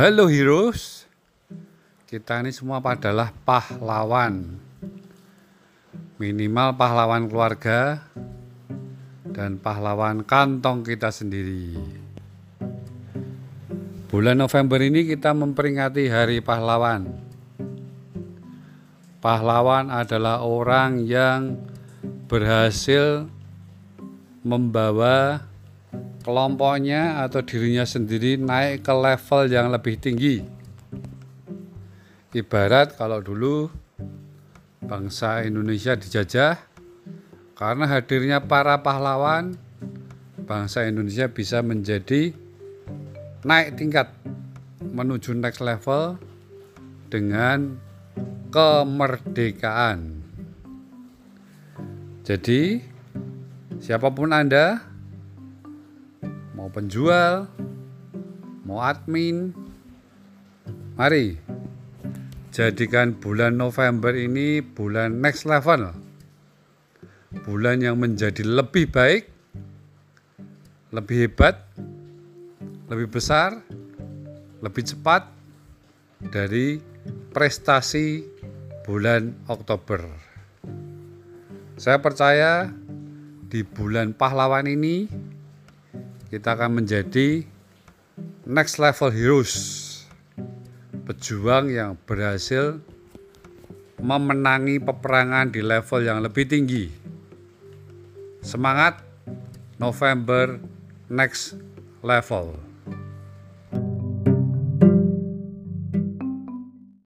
Halo heroes, kita ini semua adalah pahlawan. Minimal pahlawan keluarga dan pahlawan kantong kita sendiri. Bulan November ini kita memperingati Hari Pahlawan. Pahlawan adalah orang yang berhasil membawa kelompoknya atau dirinya sendiri naik ke level yang lebih tinggi. Ibarat kalau dulu bangsa Indonesia dijajah, karena hadirnya para pahlawan, bangsa Indonesia bisa menjadi naik tingkat menuju next level dengan kemerdekaan. Jadi, siapa pun Anda, mau penjual, mau admin, mari jadikan bulan November ini bulan next level. Bulan yang menjadi lebih baik, lebih hebat, lebih besar, lebih cepat dari prestasi bulan Oktober. Saya percaya di bulan pahlawan ini kita akan menjadi next level heroes pejuang yang berhasil memenangi peperangan di level yang lebih tinggi. Semangat November next level.